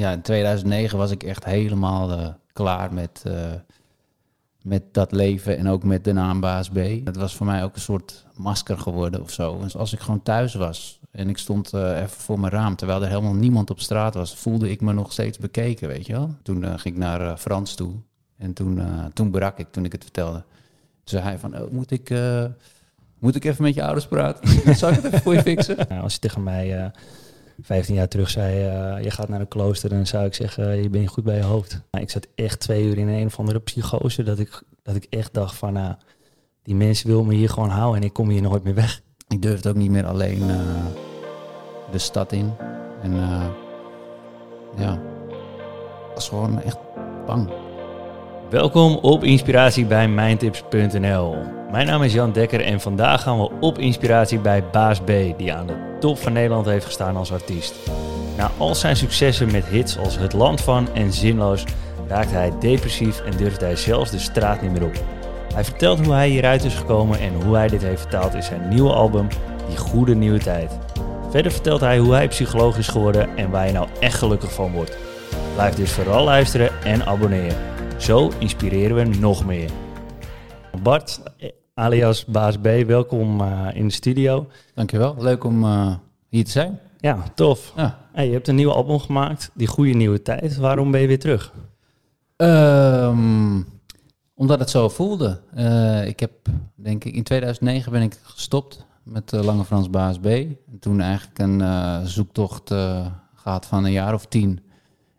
ja, in 2009 was ik echt helemaal eh, klaar met, eh, met dat leven en ook met de naam Baas B. Het was voor mij ook een soort masker geworden of zo. Dus als ik gewoon thuis was en ik stond eh, even voor mijn raam, terwijl er helemaal niemand op straat was, voelde ik me nog steeds bekeken, weet je wel. Toen ging ik naar Frans toe en toen, toen brak ik, toen ik het vertelde. Toen zei hij van, oh, moet ik... moet ik even met je ouders praten? Zal ik het even voor je fixen? Als je tegen mij 15 jaar terug zei, eh, je gaat naar een klooster, dan zou ik zeggen, je bent goed bij je hoofd. Maar ik zat echt twee uur in een of andere psychose, dat ik, dat ik echt dacht van, nou, die mensen willen me hier gewoon houden en ik kom hier nooit meer weg. Ik durfde ook niet meer alleen eh, de stad in. En eh, ja, ik was gewoon echt bang. Welkom op Inspiratie bij Mijntips.nl. Mijn naam is Jan Dekker en vandaag gaan we op inspiratie bij Baas B, die aan de top van Nederland heeft gestaan als artiest. Na al zijn successen met hits als Het Land van en Zinloos raakte hij depressief en durfde hij zelfs de straat niet meer op. Hij vertelt hoe hij hieruit is gekomen en hoe hij dit heeft vertaald in zijn nieuwe album Die Goede Nieuwe Tijd. Verder vertelt hij hoe hij psycholoog is geworden en waar je nou echt gelukkig van wordt. Blijf dus vooral luisteren en abonneren. Zo inspireren we nog meer. Bart, alias Baas B, welkom eh, in de studio. Dankjewel, leuk om eh, hier te zijn. Ja, tof. Ja. Hey, je hebt een nieuw album gemaakt, Die Goede Nieuwe Tijd. Waarom ben je weer terug? Ehm, omdat het zo voelde. Eh, ik heb, denk ik, in 2009 ben ik gestopt met Lange Frans Baas B. En toen eigenlijk een zoektocht eh, gehad van een jaar of tien.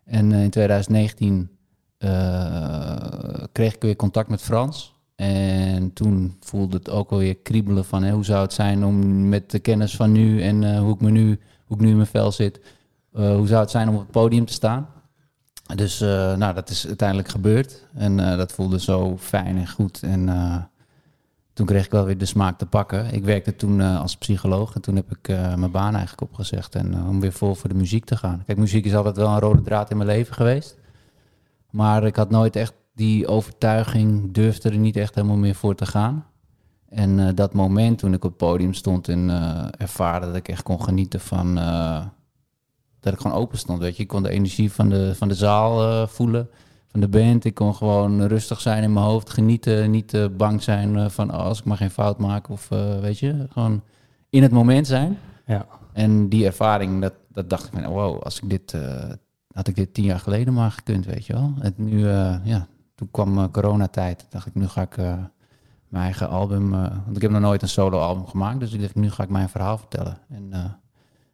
En in 2019 eh, kreeg ik weer contact met Frans. En toen voelde het ook alweer kriebelen van hè, hoe zou het zijn om met de kennis van nu en eh, hoe, ik me nu, hoe ik nu in mijn vel zit, eh, hoe zou het zijn om op het podium te staan. Dus eh, nou, dat is uiteindelijk gebeurd. En dat voelde zo fijn en goed. En toen kreeg ik wel weer de smaak te pakken. Ik werkte toen als psycholoog en toen heb ik mijn baan eigenlijk opgezegd. En om weer vol voor de muziek te gaan. Kijk, muziek is altijd wel een rode draad in mijn leven geweest. Maar ik had nooit echt die overtuiging, durfde er niet echt helemaal meer voor te gaan. En eh, dat moment toen ik op het podium stond en eh, ervaarde dat ik echt kon genieten van... eh, dat ik gewoon open stond, weet je. Ik kon de energie van de, van de zaal voelen, van de band. Ik kon gewoon rustig zijn in mijn hoofd, genieten. Niet bang zijn van oh, als ik maar geen fout maak of weet je. Gewoon in het moment zijn. Ja. En die ervaring, dat, dat dacht ik van wow, als ik dit, had ik dit tien jaar geleden maar gekund, weet je wel. En nu, ja, toen kwam eh, coronatijd. Toen dacht ik, nu ga ik eh, mijn eigen album, eh, want ik heb nog nooit een solo album gemaakt. Dus ik dacht, nu ga ik mijn verhaal vertellen. En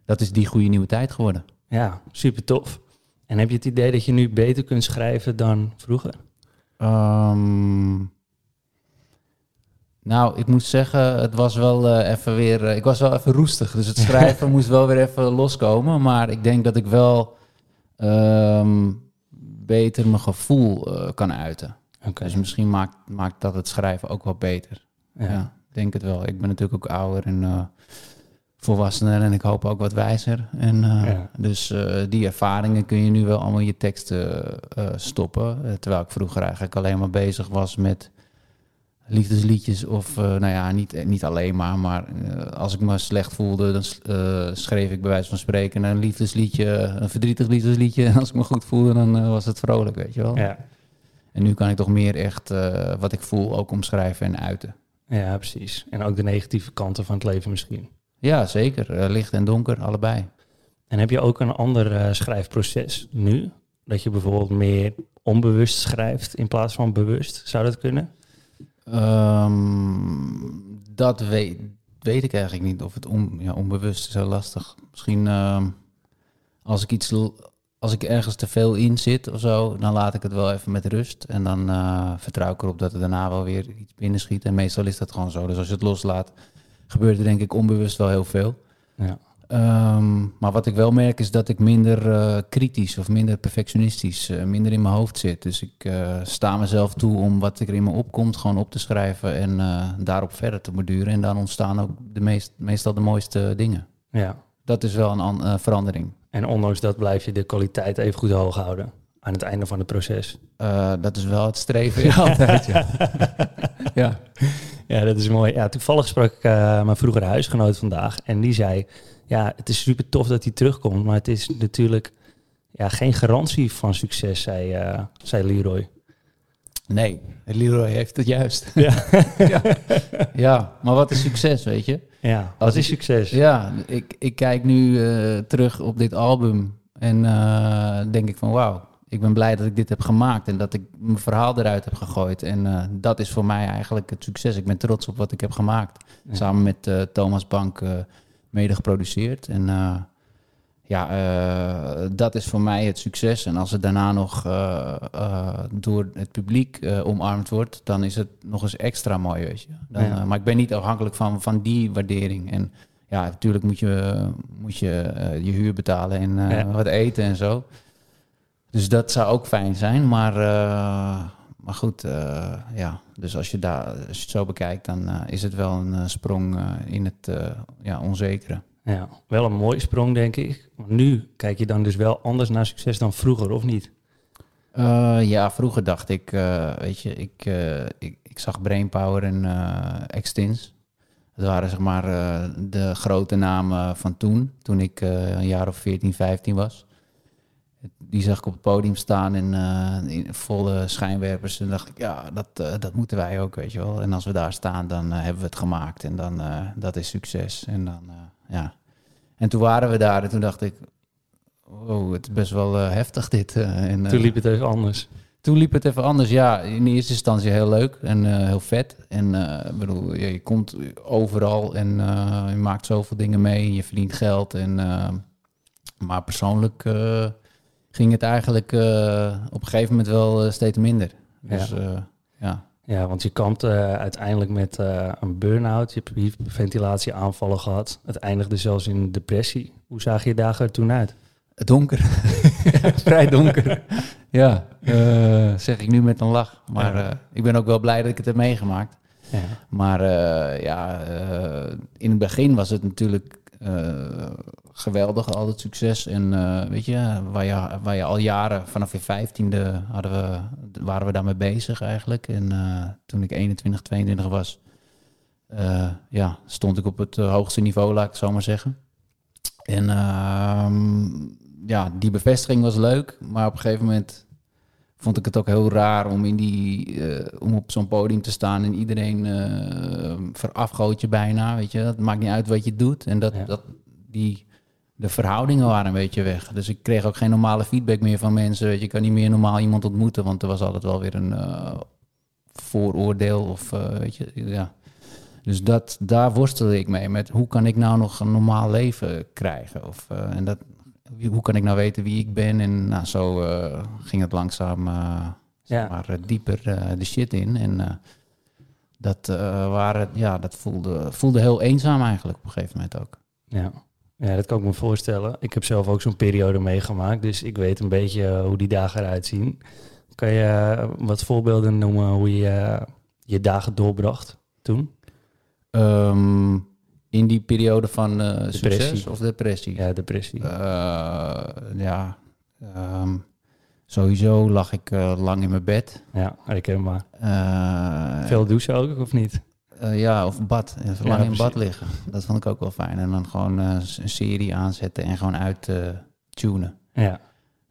dat is die goede nieuwe tijd geworden. Ja, super tof. En heb je het idee dat je nu beter kunt schrijven dan vroeger? Ehm, nou, ik moet zeggen, het was wel even weer. ik was wel even roestig. Dus het schrijven moest wel weer even loskomen. Maar ik denk dat ik wel ehm, beter mijn gevoel eh, kan uiten. Dus misschien maakt, maakt dat het schrijven ook wel beter. Ja. denk het wel. Ik ben natuurlijk ook ouder en eh, volwassener en ik hoop ook wat wijzer. En, eh, Ja. Dus die ervaringen kun je nu wel allemaal in je teksten stoppen. Terwijl ik vroeger eigenlijk alleen maar bezig was met liefdesliedjes. Of eh, nou ja, niet, eh, niet alleen maar, maar eh, als ik me slecht voelde, dan schreef ik bij wijze van spreken een liefdesliedje, een verdrietig liefdesliedje. En als ik me goed voelde, dan was het vrolijk, weet je wel. Ja. En nu kan ik toch meer echt wat ik voel ook omschrijven en uiten. ja, precies. En ook de negatieve kanten van het leven misschien. Ja, zeker. Licht en donker, allebei. En heb je ook een ander schrijfproces nu? Dat je bijvoorbeeld meer onbewust schrijft in plaats van bewust? Zou dat kunnen? Ehm, dat weet, weet ik eigenlijk niet. Of het ja, onbewust is heel lastig. Misschien ehm, als ik iets als ik ergens te veel in zit of zo, dan laat ik het wel even met rust. En dan eh, vertrouw ik erop dat er daarna wel weer iets binnen schiet. En meestal is dat gewoon zo. Dus als je het loslaat, gebeurt er denk ik onbewust wel heel veel. Ja. Ehm, maar wat ik wel merk is dat ik minder eh, kritisch of minder perfectionistisch, eh, minder in mijn hoofd zit. Dus ik eh, sta mezelf toe om wat er in me opkomt gewoon op te schrijven en daarop verder te borduren. En dan ontstaan ook de meest, meestal de mooiste dingen. ja. Dat is wel een an- verandering. En ondanks dat blijf je de kwaliteit even goed hoog houden aan het einde van het proces. Dat is wel het streven ja, altijd. Ja. ja. Ja, dat is mooi. Ja, toevallig sprak ik mijn vroegere huisgenoot vandaag en die zei, ja, het is super tof dat hij terugkomt, maar het is natuurlijk ja, geen garantie van succes, zei, uh, zei Leroy. Nee, Leroy heeft het juist. Ja. ja. ja, maar wat is succes, weet je? Ja, wat is succes? Ja, ik, ik kijk nu uh, terug op dit album en uh, denk ik van wauw, ik ben blij dat ik dit heb gemaakt en dat ik mijn verhaal eruit heb gegooid. En uh, dat is voor mij eigenlijk het succes. Ik ben trots op wat ik heb gemaakt. Ja. Samen met Thomas Bank mede geproduceerd. En ja, uh, dat is voor mij het succes. En als het daarna nog uh, door het publiek omarmd wordt, dan is het nog eens extra mooi, weet je. Dan, ja. maar ik ben niet afhankelijk van, van die waardering. En ja, natuurlijk moet je moet je, je huur betalen en ja. wat eten en zo. Dus dat zou ook fijn zijn. Maar, maar goed, ja. Dus als je, daar, als je het zo bekijkt, dan is het wel een sprong in het ja, onzekere. Ja, wel een mooie sprong, denk ik. Nu kijk je dan dus wel anders naar succes dan vroeger, of niet? Ja, vroeger dacht ik, weet je, ik, ik, ik, zag Brainpower en Extins. Dat waren zeg maar de grote namen van toen, toen ik een jaar of 14, 15 was. Die zag ik op het podium staan in, in volle schijnwerpers. En dacht ik, ja, dat, dat moeten wij ook, weet je wel. En als we daar staan, dan hebben we het gemaakt. En dan, dat is succes. En dan, ja. En toen waren we daar en toen dacht ik, oh, het is best wel heftig dit. En, toen liep het even anders. Toen liep het even anders, ja. In eerste instantie heel leuk en heel vet. En bedoel, je, je, komt overal en je maakt zoveel dingen mee. Je verdient geld. En, maar persoonlijk ging het eigenlijk op een gegeven moment wel steeds minder. Dus ja. ja. Ja, want je kampt uh, uiteindelijk met uh, een burn-out. Je hebt ventilatieaanvallen gehad. Het eindigde zelfs in depressie. Hoe zag je dagen er toen uit? Donker. Vrij donker. ja, uh, zeg ik nu met een lach. Maar ik ben ook wel blij dat ik het heb meegemaakt. Ja. Maar ja, in het begin was het natuurlijk geweldig, al het succes. En uh, weet je, waar je, waar je al jaren, vanaf je vijftiende hadden we, waren we daarmee bezig eigenlijk. En uh, toen ik 21, 22 was, ja, stond ik op het hoogste niveau, laat ik het zo maar zeggen. En ehm, ja, die bevestiging was leuk, maar op een gegeven moment vond ik het ook heel raar om, in die, om op zo'n podium te staan en iedereen verafgoot je bijna, weet je. Het maakt niet uit wat je doet. En dat, ja. dat, die de verhoudingen waren een beetje weg. Dus ik kreeg ook geen normale feedback meer van mensen. Weet je, ik kan niet meer normaal iemand ontmoeten, want er was altijd wel weer een uh, vooroordeel of uh, weet je, ja. Dus dat, daar worstelde ik mee met hoe kan ik nou nog een normaal leven krijgen? Of, uh, en dat, hoe kan ik nou weten wie ik ben? En nou, zo ging het langzaam ja. maar, dieper de shit in. En dat, waren, ja, dat voelde, voelde heel eenzaam eigenlijk op een gegeven moment ook. Ja. Ja, dat kan ik me voorstellen. Ik heb zelf ook zo'n periode meegemaakt, dus ik weet een beetje eh, hoe die dagen eruit zien. Kan je eh, wat voorbeelden noemen hoe je je dagen doorbracht toen? Um, in die periode van uh, succes of depressie? Ja, depressie. ja, um, sowieso lag ik lang in mijn bed. Ja, herkenbaar. Veel douchen ook, of niet? Ja, of bad. Even lang in bad liggen. Dat vond ik ook wel fijn. En dan gewoon een serie aanzetten en gewoon uit tunen. Ja.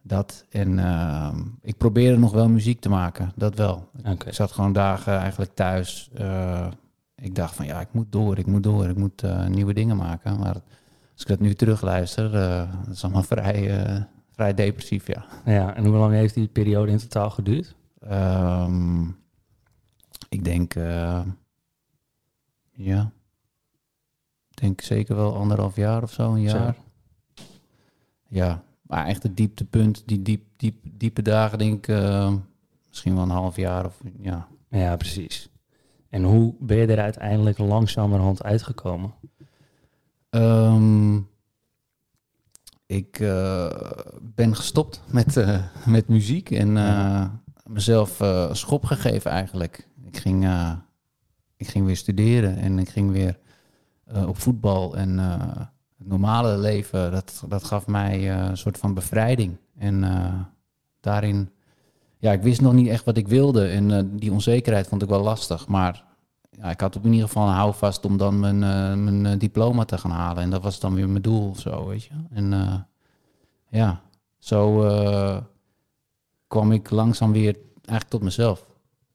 Dat. En ehm, ik probeerde nog wel muziek te maken. Dat wel. Okay. Ik zat gewoon dagen eigenlijk thuis. Ik dacht van ja, ik moet door, ik moet door. Ik moet nieuwe dingen maken. Maar als ik dat nu terugluister, dat is allemaal vrij, vrij depressief, ja. Ja, en hoe lang heeft die periode in totaal geduurd? Um, ik denk ja. Ik denk zeker wel anderhalf jaar of zo, een jaar. Ja, maar echt het dieptepunt, die diep, diep, diepe dagen, denk ik uh, misschien wel een half jaar of ja. Ja, precies. En hoe ben je er uiteindelijk langzamerhand uitgekomen? Um, ik uh, ben gestopt met, uh, met muziek en ja. mezelf schop gegeven eigenlijk. Ik ging ik ging weer studeren en ik ging weer op voetbal. En het normale leven, dat, dat gaf mij een soort van bevrijding. En daarin, ja, ik wist nog niet echt wat ik wilde. En die onzekerheid vond ik wel lastig. Maar ja, ik had op in ieder geval een houvast om dan mijn, mijn diploma te gaan halen. En dat was dan weer mijn doel of zo, weet je. En ja, zo eh, kwam ik langzaam weer eigenlijk tot mezelf.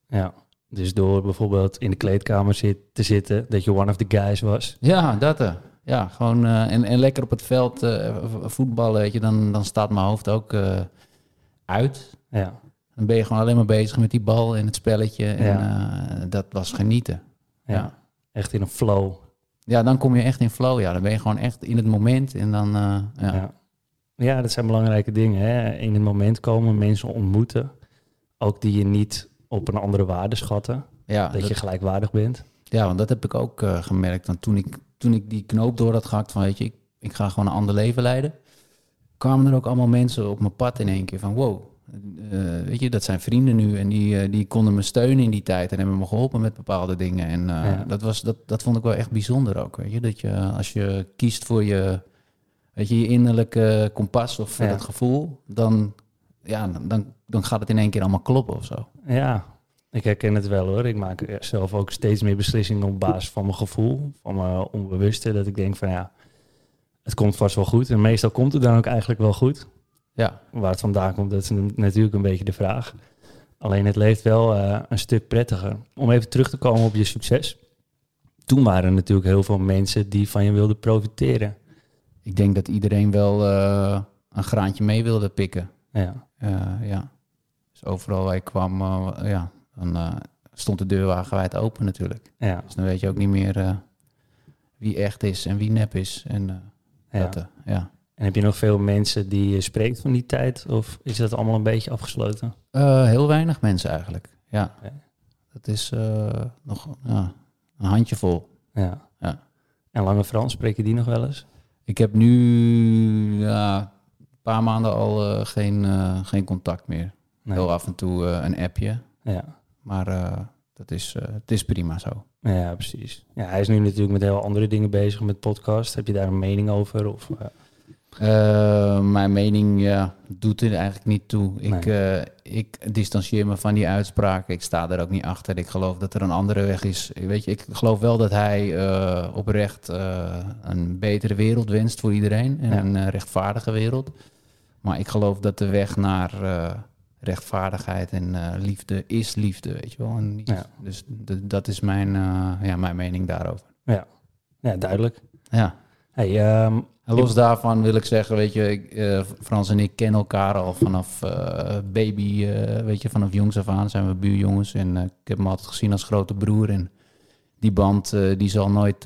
Ja. Dus door bijvoorbeeld in de kleedkamer zit, te zitten, dat je one of the guys was. Ja, dat eh. Ja, gewoon eh, en, en lekker op het veld eh, voetballen, weet je, dan, dan staat mijn hoofd ook eh, uit. Ja. Dan ben je gewoon alleen maar bezig met die bal en het spelletje. En Ja. eh, dat was genieten. ja. Ja. Echt in een flow. Ja, dan kom je echt in flow. Ja, dan ben je gewoon echt in het moment. En dan, eh, ja. Ja. ja. dat zijn belangrijke dingen. Hè? In het moment komen, mensen ontmoeten. Ook die je niet op een andere waarde schatten. Ja, dat, dat- je gelijkwaardig bent. ja, want dat heb ik ook eh, gemerkt. Want toen ik, toen ik die knoop door had gehakt van, weet je, ik, ik ga gewoon een ander leven leiden. Kwamen er ook allemaal mensen op mijn pad in één keer van, wow. Eh, weet je, dat zijn vrienden nu en die, eh, die konden me steunen in die tijd en hebben me geholpen met bepaalde dingen. En eh, Ja. dat, was, dat, dat vond ik wel echt bijzonder ook, weet je. Dat je, als je kiest voor je, weet je, je innerlijke kompas of voor Ja. dat gevoel, dan, ja, dan, dan gaat het in één keer allemaal kloppen of zo. Ja, ik herken het wel hoor. Ik maak zelf ook steeds meer beslissingen op basis van mijn gevoel, van mijn onbewuste. Dat ik denk van ja, het komt vast wel goed. En meestal komt het dan ook eigenlijk wel goed. Ja, Waar het vandaan komt, dat is natuurlijk een beetje de vraag. Alleen het leeft wel eh, een stuk prettiger. Om even terug te komen op je succes. Toen waren er natuurlijk heel veel mensen die van je wilden profiteren. ik denk dat iedereen wel eh, een graantje mee wilde pikken. Ja, Eh, ja. Dus overal waar ik kwam, ja, dan eh, stond de deur wagenwijd open natuurlijk. ja, Dus dan weet je ook niet meer eh, wie echt is en wie nep is. En, ja. dat, eh, ja. En heb je nog veel mensen die je spreekt van die tijd? Of is dat allemaal een beetje afgesloten? Eh, heel weinig mensen eigenlijk. Ja, dat is eh, nog ja, een handjevol. Ja. Ja. En Lange Frans, spreek je die nog wel eens? Ik heb nu ja, een paar maanden al eh, geen, geen contact meer. Nee. Heel af en toe een appje. Ja. Maar dat is, het is prima zo. ja, precies. Ja, hij is nu natuurlijk met heel andere dingen bezig met podcast. Heb je daar een mening over? Of, eh, mijn mening ja, doet er eigenlijk niet toe. Ik, Nee. eh, ik distancieer me van die uitspraken. Ik sta er ook niet achter. Ik geloof dat er een andere weg is. Weet je, ik geloof wel dat hij eh, oprecht een betere wereld wenst voor iedereen. En Ja. een rechtvaardige wereld. Maar ik geloof dat de weg naar rechtvaardigheid en liefde is liefde. Weet je wel. En niet- Ja. Dus dat is mijn, ja, mijn mening daarover. ja. ja, duidelijk. Ja. Hey, ehm, En los daarvan wil ik zeggen, weet je, ik, eh, Frans en ik kennen elkaar al vanaf eh, baby, eh, weet je, vanaf jongs af aan zijn we buurjongens. En ik heb hem altijd gezien als grote broer. En die band, die zal nooit,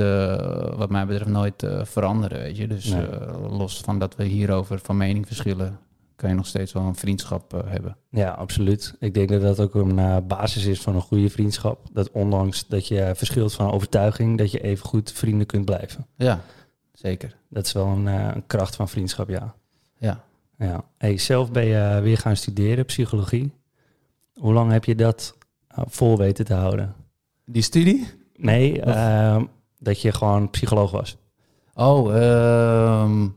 wat mij betreft, nooit veranderen, weet je. Dus Nee. los van dat we hierover van mening verschillen, kan je nog steeds wel een vriendschap hebben. ja, absoluut. Ik denk dat dat ook een basis is van een goede vriendschap. Dat ondanks dat je verschilt van overtuiging, dat je even goed vrienden kunt blijven. Ja, zeker. Dat is wel een, eh, een kracht van vriendschap, ja. Ja. ja. Hey, zelf ben je weer gaan studeren, psychologie. Hoe lang heb je dat eh, vol weten te houden? Die studie? Nee, ehm, dat je gewoon psycholoog was. Oh, ehm,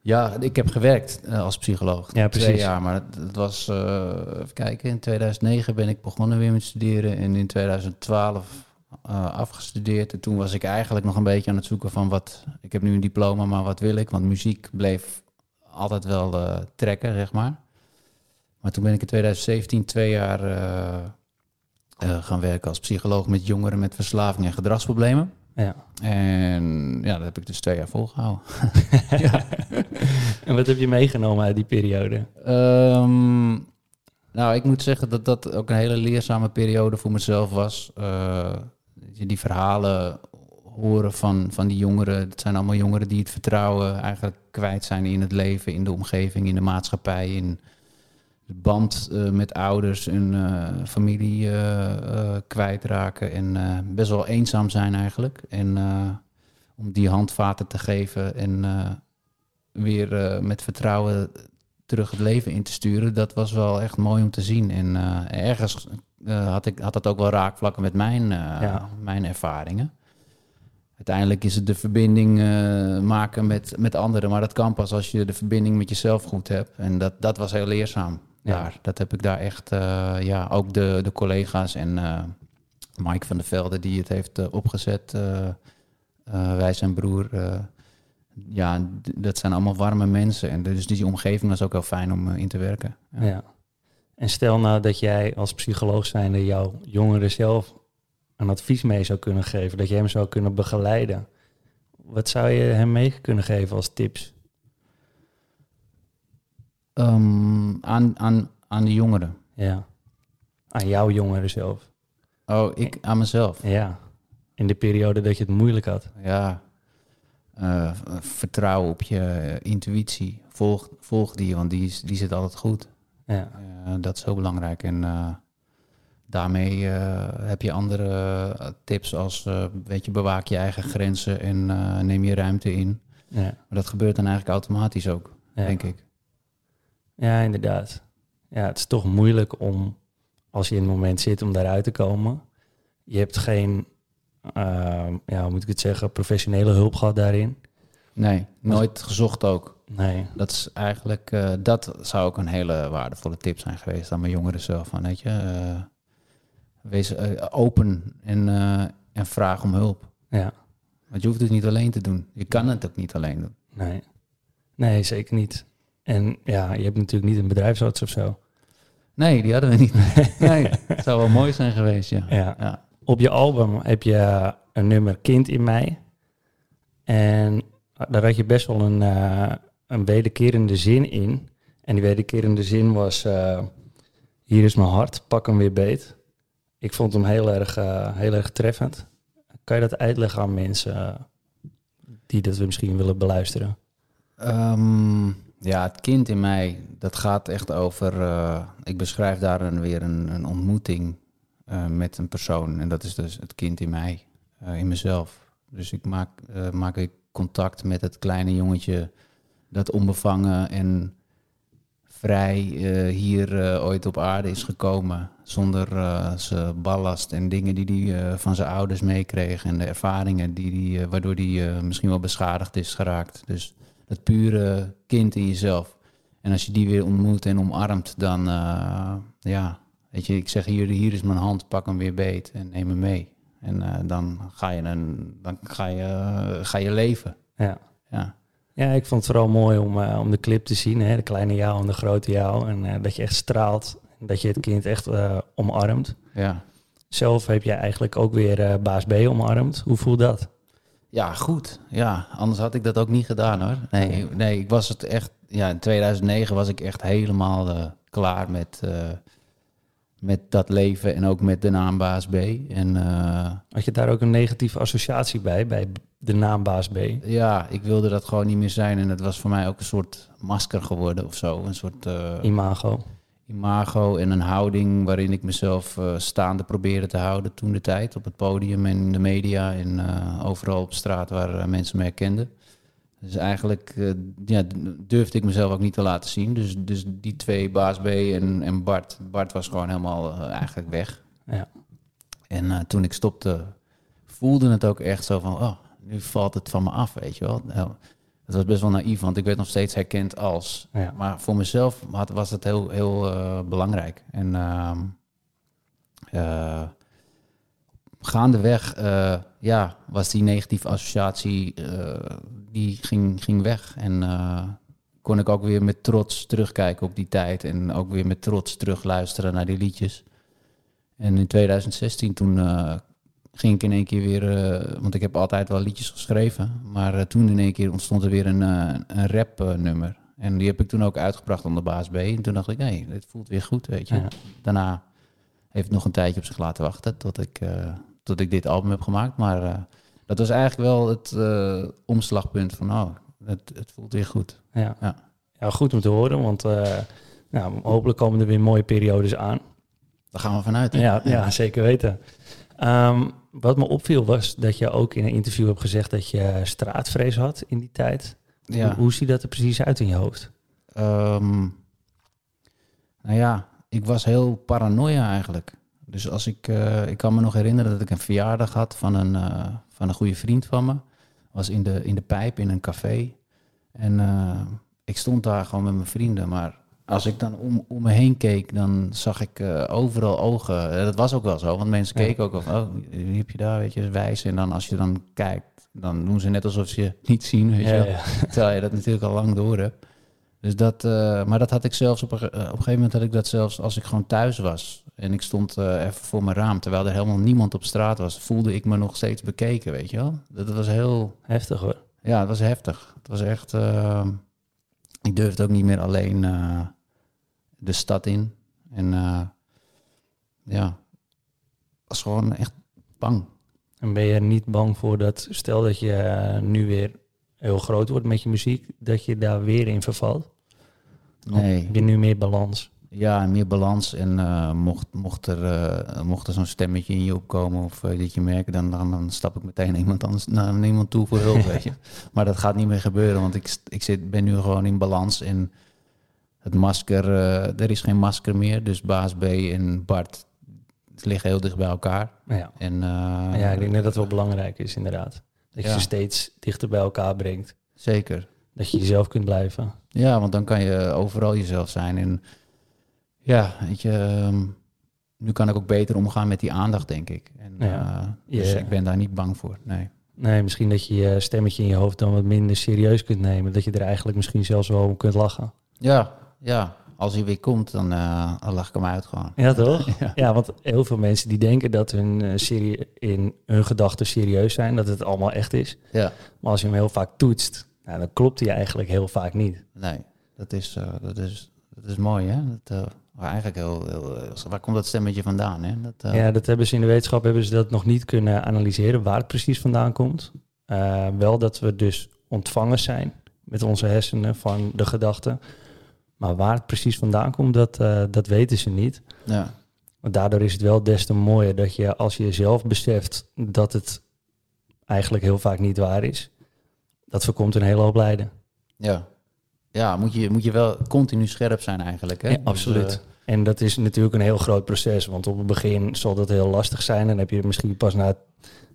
ja, ik heb gewerkt eh, als psycholoog. Ja, Twee precies. jaar, maar het, het was, eh, even kijken, in 2009 ben ik begonnen weer met studeren en in 2012 eh, afgestudeerd. En toen was ik eigenlijk nog een beetje aan het zoeken van wat, ik heb nu een diploma, maar wat wil ik? Want muziek bleef altijd wel eh, trekken, zeg maar. Maar toen ben ik in 2017 twee jaar eh, gaan werken als psycholoog met jongeren met verslaving en gedragsproblemen. Ja. En ja, dat heb ik dus twee jaar volgehouden. En wat heb je meegenomen uit die periode? Ehm, nou, ik moet zeggen dat dat ook een hele leerzame periode voor mezelf was. Je die verhalen horen van, van die jongeren. Het zijn allemaal jongeren die het vertrouwen eigenlijk kwijt zijn in het leven, in de omgeving, in de maatschappij, in de band eh, met ouders en eh, familie eh, kwijtraken. En best wel eenzaam zijn eigenlijk. En om die handvaten te geven en weer met vertrouwen terug het leven in te sturen, dat was wel echt mooi om te zien. En ergens eh, had, ik, had dat ook wel raakvlakken met mijn, eh, Ja. mijn ervaringen. Uiteindelijk is het de verbinding eh, maken met, met anderen, maar dat kan pas als je de verbinding met jezelf goed hebt. En dat, dat was heel leerzaam Ja. daar. Dat heb ik daar echt, ja, ook de, de collega's en Mike van der Velde die het heeft opgezet, wij zijn broer. ja, dat zijn allemaal warme mensen. En dus die omgeving was ook heel fijn om in te werken. Ja. Ja. En stel nou dat jij als psycholoog zijnde jouw jongeren zelf een advies mee zou kunnen geven, dat je hem zou kunnen begeleiden. Wat zou je hem mee kunnen geven als tips? Ehm, aan, aan, aan de jongeren. Ja. Aan jouw jongeren zelf. Oh, ik aan mezelf. Ja. In de periode dat je het moeilijk had. Ja. Eh, vertrouwen op je intuïtie. Volg, volg die, want die, die zit altijd goed. Ja. Eh, dat is heel belangrijk. En eh, daarmee eh, heb je andere tips als, weet je, bewaak je eigen grenzen en neem je ruimte in. Ja. Maar dat gebeurt dan eigenlijk automatisch ook, Ja. denk ik. Ja, inderdaad. Ja, het is toch moeilijk om, als je in het moment zit, om daaruit te komen. Je hebt geen, ja, hoe moet ik het zeggen, professionele hulp gehad daarin. Nee, nooit gezocht ook. Nee. Dat is eigenlijk, eh, dat zou ook een hele waardevolle tip zijn geweest aan mijn jongeren zelf. Van, weet je, eh, wees eh, open en, en vraag om hulp. Ja, Want je hoeft het niet alleen te doen. Je kan het ook niet alleen doen. nee. Nee, zeker niet. En ja, je hebt natuurlijk niet een bedrijfsarts of zo. Nee, die hadden we niet. nee, het zou wel mooi zijn geweest, ja. Ja. ja. Op je album heb je een nummer Kind in mij. En daar had je best wel een, een wederkerende zin in. En die wederkerende zin was... eh, hier is mijn hart, pak hem weer beet. Ik vond hem heel erg, eh, heel erg treffend. Kan je dat uitleggen aan mensen eh, die dat we misschien willen beluisteren? Ehm, ja, het kind in mij, dat gaat echt over... ik beschrijf daar een, weer een, een ontmoeting met een persoon. En dat is dus het kind in mij, in mezelf. Dus ik maak, maak ik contact met het kleine jongetje... dat onbevangen en vrij eh, hier eh, ooit op aarde is gekomen. Zonder eh, zijn ballast en dingen die hij van zijn ouders meekreeg. En de ervaringen die die, waardoor hij misschien wel beschadigd is geraakt. Dus dat pure kind in jezelf. En als je die weer ontmoet en omarmt, dan ja, weet je, ik zeg hier, hier is mijn hand, pak hem weer beet en neem hem mee. En dan ga je, een, dan ga je, ga je leven. Ja. Ja. Ja, ik vond het vooral mooi om, eh, om de clip te zien. Hè? De kleine jou en de grote jou. En eh, dat je echt straalt. Dat je het kind echt eh, omarmt. Ja. Zelf heb jij eigenlijk ook weer baas B omarmd. Hoe voelt dat? ja, goed. Ja, anders had ik dat ook niet gedaan hoor. Nee, nee ik was het echt, ja, in 2009 was ik echt helemaal klaar met, met dat leven en ook met de naam baas B. En Had je daar ook een negatieve associatie bij, bij de naam baas B? ja, ik wilde dat gewoon niet meer zijn. En het was voor mij ook een soort masker geworden of zo. Een soort eh, Imago. imago en een houding waarin ik mezelf eh, staande probeerde te houden toen de tijd. Op het podium en in de media en eh, overal op straat waar mensen me herkenden. Dus eigenlijk ja, durfde ik mezelf ook niet te laten zien. Dus, dus die twee, Baas B en, en Bart. Bart was gewoon helemaal eigenlijk weg. Ja. En toen ik stopte, voelde het ook echt zo van, oh, nu valt het van me af, weet je wel. Nou, het was best wel naïef, want ik werd nog steeds herkend als. Ja. Maar voor mezelf had, was het heel, heel eh, belangrijk. En ehm eh, gaandeweg, eh, ja, was die negatieve associatie, die ging, ging weg. En kon ik ook weer met trots terugkijken op die tijd. En ook weer met trots terugluisteren naar die liedjes. En in 2016 toen ging ik in één keer weer, eh, want ik heb altijd wel liedjes geschreven, maar eh, toen in één keer ontstond er weer een, eh, een rap nummer. En die heb ik toen ook uitgebracht onder Baas B. En toen dacht ik, hé, dit voelt weer goed, weet je. Ja. Daarna heeft het nog een tijdje op zich laten wachten tot ik, tot ik dit album heb gemaakt. Maar dat was eigenlijk wel het omslagpunt van, oh, het, het voelt weer goed. Ja. Ja. ja, goed om te horen, want nou, hopelijk komen er weer mooie periodes aan. Daar gaan we vanuit. hè? Ja, ja zeker weten. Ehm, wat me opviel was dat je ook in een interview hebt gezegd dat je straatvrees had in die tijd. Ja. Hoe, hoe ziet dat er precies uit in je hoofd? Ehm, nou ja, ik was heel paranoia eigenlijk. Dus als ik, eh, ik kan me nog herinneren dat ik een verjaardag had van een, eh, van een goede vriend van me. Was in de, in de pijp in een café. En eh, ik stond daar gewoon met mijn vrienden. Maar als ik dan om, om me heen keek, dan zag ik eh, overal ogen. Dat was ook wel zo, want mensen Ja. keken ook of, oh, wie heb je daar, weet je, wijs. En dan als je dan kijkt, dan doen ze net alsof ze je niet zien, weet je Ja. Terwijl je dat natuurlijk al lang door hebt. Dus dat, eh, maar dat had ik zelfs op een, eh, op een gegeven moment had ik dat zelfs als ik gewoon thuis was. En ik stond even voor mijn raam, terwijl er helemaal niemand op straat was, voelde ik me nog steeds bekeken, weet je wel. Dat was heel, Heftig hoor. ja, het was heftig. Het was echt, ik durfde ook niet meer alleen de stad in. En eh, ja, was gewoon echt bang. En ben je er niet bang voor dat, stel dat je eh, nu weer heel groot wordt met je muziek, dat je daar weer in vervalt? Of Nee. Heb je nu meer balans? Ja, meer balans. En eh, mocht, mocht er, eh, mocht er zo'n stemmetje in je opkomen of dat je merkt, dan, dan, dan stap ik meteen naar iemand anders naar iemand toe voor hulp, weet je. Maar dat gaat niet meer gebeuren, want ik, ik zit, ben nu gewoon in balans. En het masker, eh, er is geen masker meer. Dus Baas B en Bart liggen heel dicht bij elkaar. Ja. En, eh, ja, ik denk dat dat wel belangrijk is inderdaad. Dat je Ja. ze steeds dichter bij elkaar brengt. Zeker. Dat je jezelf kunt blijven. Ja, want dan kan je overal jezelf zijn. En ja, weet je, ehm, nu kan ik ook beter omgaan met die aandacht, denk ik. En, Ja. eh, dus Ja. ik ben daar niet bang voor, nee. Nee, misschien dat je je stemmetje in je hoofd dan wat minder serieus kunt nemen. Dat je er eigenlijk misschien zelfs wel om kunt lachen. Ja, ja. Als hij weer komt, dan, dan lach ik hem uit gewoon. Ja, toch? Ja. Ja, want heel veel mensen die denken dat hun eh, serie in hun gedachten serieus zijn, dat het allemaal echt is. Ja, Maar als je hem heel vaak toetst, nou, dan klopt hij eigenlijk heel vaak niet. nee. Dat is, eh, dat is, dat is mooi, hè? Dat, eigenlijk heel, heel, waar komt dat stemmetje vandaan, hè? Dat, Ja, dat hebben ze in de wetenschap hebben ze dat nog niet kunnen analyseren waar het precies vandaan komt. Wel dat we dus ontvangers zijn met onze hersenen van de gedachten. Maar waar het precies vandaan komt, dat, eh, dat weten ze niet. ja. Maar daardoor is het wel des te mooier dat je als je zelf beseft dat het eigenlijk heel vaak niet waar is, dat voorkomt een hele hoop lijden. ja. Ja, moet je, moet je wel continu scherp zijn eigenlijk, hè? Ja, Dus, absoluut. eh, En dat is natuurlijk een heel groot proces, want op het begin zal dat heel lastig zijn. Dan heb je misschien pas na,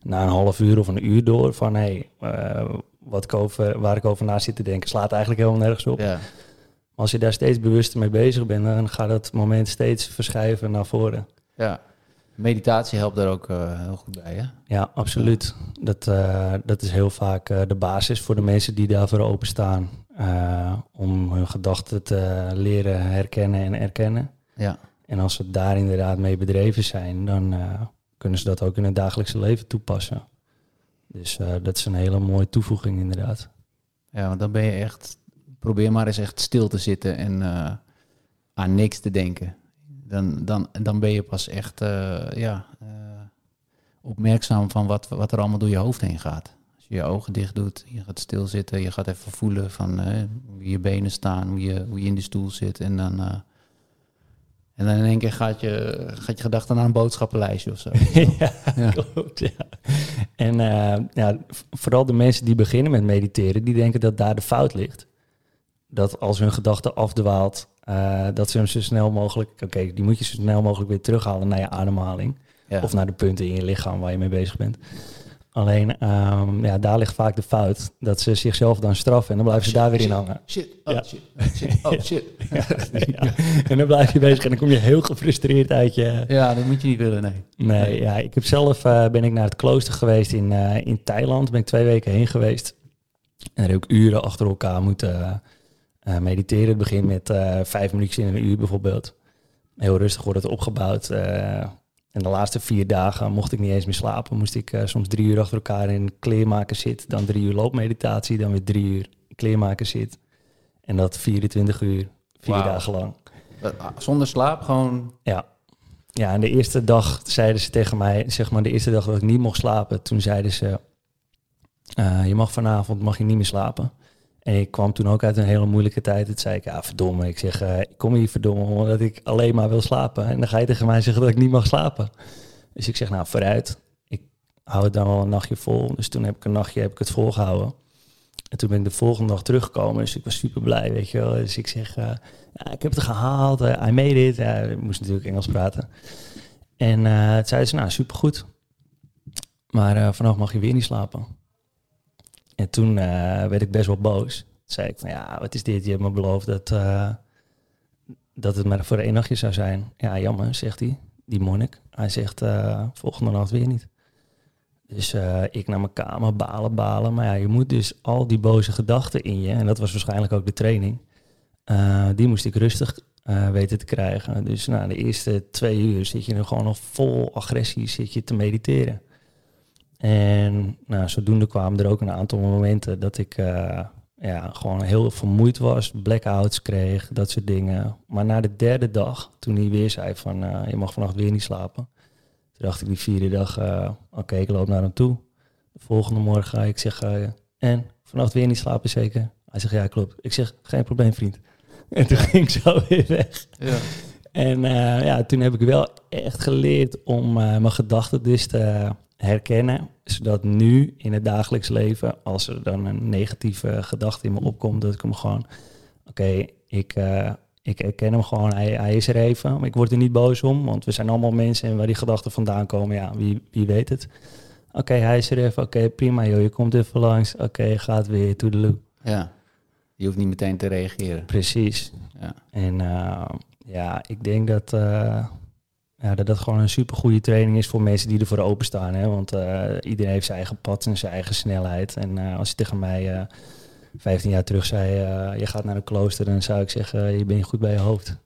na een half uur of een uur door van hé, hey, eh, wat ik over, waar ik over na zit te denken, slaat eigenlijk helemaal nergens op. ja. Als je daar steeds bewuster mee bezig bent, dan gaat dat moment steeds verschuiven naar voren. ja. Meditatie helpt daar ook eh, heel goed bij, hè? Ja, absoluut. Dat, eh, dat is heel vaak eh, de basis voor de mensen die daarvoor openstaan. om hun gedachten te leren herkennen en erkennen. Ja. En als ze daar inderdaad mee bedreven zijn, dan kunnen ze dat ook in het dagelijkse leven toepassen. Dus dat is een hele mooie toevoeging inderdaad. Ja, want dan ben je echt... Probeer maar eens echt stil te zitten en eh, aan niks te denken. Dan, dan, dan ben je pas echt eh, ja, eh, opmerkzaam van wat, wat er allemaal door je hoofd heen gaat. Als je je ogen dicht doet, je gaat stilzitten, je gaat even voelen van hoe je benen staan, hoe je, hoe je in de stoel zit. En dan, en dan in één keer gaat je, gaat je gedachte naar een boodschappenlijstje of zo. ja, Ja. klopt. Ja. En ja, vooral de mensen die beginnen met mediteren, die denken dat daar de fout ligt. Dat als hun gedachte afdwaalt, eh, dat ze hem zo snel mogelijk, oké, die moet je zo snel mogelijk weer terughalen naar je ademhaling. Ja. Of naar de punten in je lichaam waar je mee bezig bent. Alleen, ehm, ja, daar ligt vaak de fout. Dat ze zichzelf dan straffen en dan blijven ze daar weer in hangen. Shit, oh Ja. shit, shit, oh shit. Ja. En dan blijf je bezig en dan kom je heel gefrustreerd uit je... Ja, dat moet je niet willen, nee. Nee, ja, ik heb zelf eh, ben ik naar het klooster geweest in, eh, in Thailand. Ben ik twee weken heen geweest. En daar heb ik uren achter elkaar moeten mediteren. Het begin met eh, vijf minuutjes in een uur bijvoorbeeld. Heel rustig wordt het opgebouwd. eh, en de laatste vier dagen mocht ik niet eens meer slapen. Moest ik eh, soms drie uur achter elkaar in kleermaken zit. Dan drie uur loopmeditatie. Dan weer drie uur kleermaken zit. En dat 24 uur, vier dagen lang. Ah, Zonder slaap gewoon... Ja. Ja, en de eerste dag zeiden ze tegen mij, zeg maar de eerste dag dat ik niet mocht slapen, toen zeiden ze, eh, je mag vanavond mag je niet meer slapen. En ik kwam toen ook uit een hele moeilijke tijd. Toen zei ik, ja verdomme, ik zeg, eh, ik kom hier verdomme omdat ik alleen maar wil slapen. En dan ga je tegen mij zeggen dat ik niet mag slapen. Dus ik zeg, nou vooruit, ik hou het dan wel een nachtje vol. Dus toen heb ik een nachtje heb ik het volgehouden. En toen ben ik de volgende dag teruggekomen, dus ik was super blij, weet je wel. Dus ik zeg, eh, ik heb het gehaald, eh, I made it. Ik moest natuurlijk Engels praten. En toen zeiden ze, nou, supergoed. Maar vanaf mag je weer niet slapen. En toen eh, werd ik best wel boos. Toen zei ik van, ja, wat is dit? Je hebt me beloofd dat, eh, dat het maar voor één nachtje zou zijn. Ja, jammer, zegt hij, die monnik. Hij zegt, eh, volgende nacht weer niet. Dus ik naar mijn kamer, balen, balen. Maar ja, je moet dus al die boze gedachten in je, en dat was waarschijnlijk ook de training, die moest ik rustig weten te krijgen. Dus na de eerste twee uur zit je er gewoon nog vol agressie zit je te mediteren. En nou, zodoende kwamen er ook een aantal momenten dat ik uh, ja, gewoon heel vermoeid was, blackouts kreeg, dat soort dingen. Maar na de derde dag, toen hij weer zei van uh, je mag vannacht weer niet slapen, toen dacht ik die vierde dag, uh, oké, okay, ik loop naar hem toe. De volgende morgen ga ik zeggen, en vannacht weer niet slapen zeker? Hij zegt ja, klopt. Ik zeg, geen probleem vriend. En toen ging ik zo weer weg. Ja. En ja, toen heb ik wel echt geleerd om mijn gedachten dus te herkennen. Zodat nu in het dagelijks leven, als er dan een negatieve gedachte in me opkomt, dat ik hem gewoon, oké, okay, ik, uh, ik herken hem gewoon, hij, hij is er even. Maar ik word er niet boos om, want we zijn allemaal mensen en waar die gedachten vandaan komen, ja, wie, wie weet het. Oké, okay, hij is er even, oké, okay, prima joh, je komt even langs, oké, gaat weer, toedeloe. Ja. Je hoeft niet meteen te reageren. Precies. Ja. En uh, ja, ik denk dat, uh, ja, dat dat gewoon een supergoeie training is voor mensen die ervoor openstaan. Hè? Want uh, iedereen heeft zijn eigen pad en zijn eigen snelheid. En als je tegen mij 15 jaar terug zei, je gaat naar een klooster, dan zou ik zeggen, je bent goed bij je hoofd.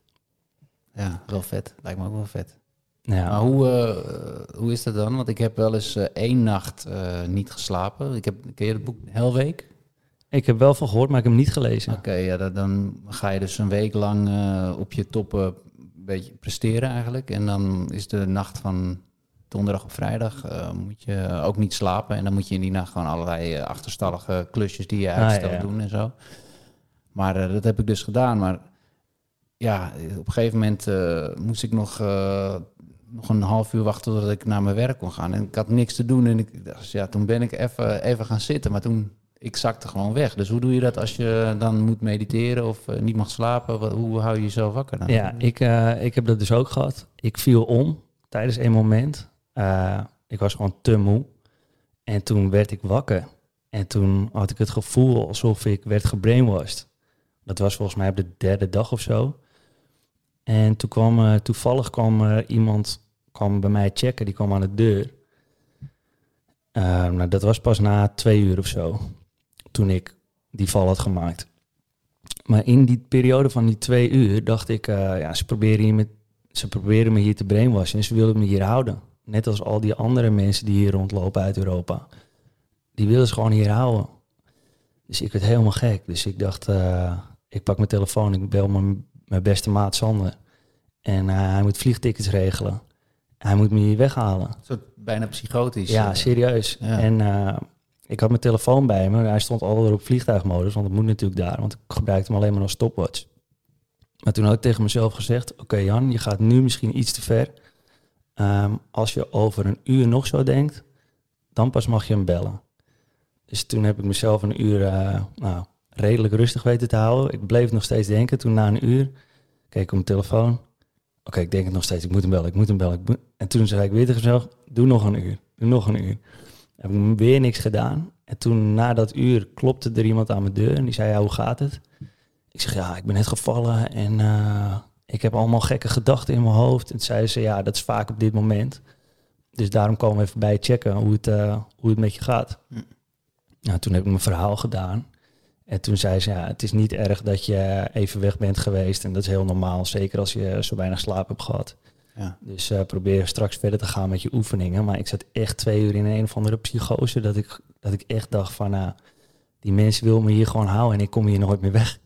Ja, wel vet. Lijkt me ook wel vet. Ja. Maar hoe, hoe is dat dan? Want ik heb wel eens één nacht niet geslapen. Ik heb, ken je het boek Helweek? Ik heb wel van gehoord, maar ik heb hem niet gelezen. Oké, okay, ja, dan ga je dus een week lang uh, op je toppen beetje presteren eigenlijk. En dan is de nacht van donderdag op vrijdag uh, moet je ook niet slapen. En dan moet je in die nacht gewoon allerlei uh, achterstallige klusjes die je uitstelt ah, ja, ja. doen en zo. Maar dat heb ik dus gedaan. Maar ja, op een gegeven moment moest ik nog, nog een half uur wachten totdat ik naar mijn werk kon gaan. En ik had niks te doen. En ik, dus ja, toen ben ik even, even gaan zitten. Maar toen ik zakte gewoon weg. Dus hoe doe je dat als je dan moet mediteren of uh, niet mag slapen? Hoe hou je jezelf wakker dan? Ja, ik, uh, ik heb dat dus ook gehad. Ik viel om tijdens een moment. Uh, ik was gewoon te moe. En toen werd ik wakker. En toen had ik het gevoel alsof ik werd gebrainwashed. Dat was volgens mij op de derde dag of zo. En toen kwam toevallig kwam iemand kwam bij mij checken. Die kwam aan de deur. nou, dat was pas na twee uur of zo toen ik die val had gemaakt. Maar in die periode van die twee uur dacht ik, uh, ja, ze proberen, hier met, ze proberen me hier te brainwashen en ze willen me hier houden. Net als al die andere mensen die hier rondlopen uit Europa. Die willen ze gewoon hier houden. Dus ik werd helemaal gek. Dus ik dacht, uh, ik pak mijn telefoon, ik bel mijn, mijn beste maat Sander. En uh, hij moet vliegtickets regelen. Hij moet me hier weghalen. Een soort bijna psychotisch. Ja, serieus. Ja. En ik had mijn telefoon bij me. Hij stond altijd op vliegtuigmodus, want het moet natuurlijk daar. Want ik gebruikte hem alleen maar als stopwatch. Maar toen had ik tegen mezelf gezegd... Oké Jan, je gaat nu misschien iets te ver. Um, als je over een uur nog zo denkt... dan pas mag je hem bellen. Dus toen heb ik mezelf een uur uh, nou, redelijk rustig weten te houden. Ik bleef nog steeds denken. Toen na een uur keek ik op mijn telefoon. Oké, ik denk het nog steeds. Ik moet hem bellen, ik moet hem bellen. En toen zei ik weer tegen mezelf... Doe nog een uur, doe nog een uur. Heb ik weer niks gedaan. En toen na dat uur klopte er iemand aan mijn deur en die zei, ja, hoe gaat het? Ik zeg, ja, ik ben net gevallen en uh, ik heb allemaal gekke gedachten in mijn hoofd. En zei ze, ja, dat is vaak op dit moment. Dus daarom komen we even bij checken hoe het, uh, hoe het met je gaat. Hm. Nou, toen heb ik mijn verhaal gedaan. En toen zei ze, ja, het is niet erg dat je even weg bent geweest. En dat is heel normaal, zeker als je zo weinig slaap hebt gehad. Ja. Dus uh, probeer straks verder te gaan met je oefeningen. Maar ik zat echt twee uur in een of andere psychose. Dat ik, dat ik echt dacht van, nou, die mensen willen me hier gewoon houden en ik kom hier nooit meer weg.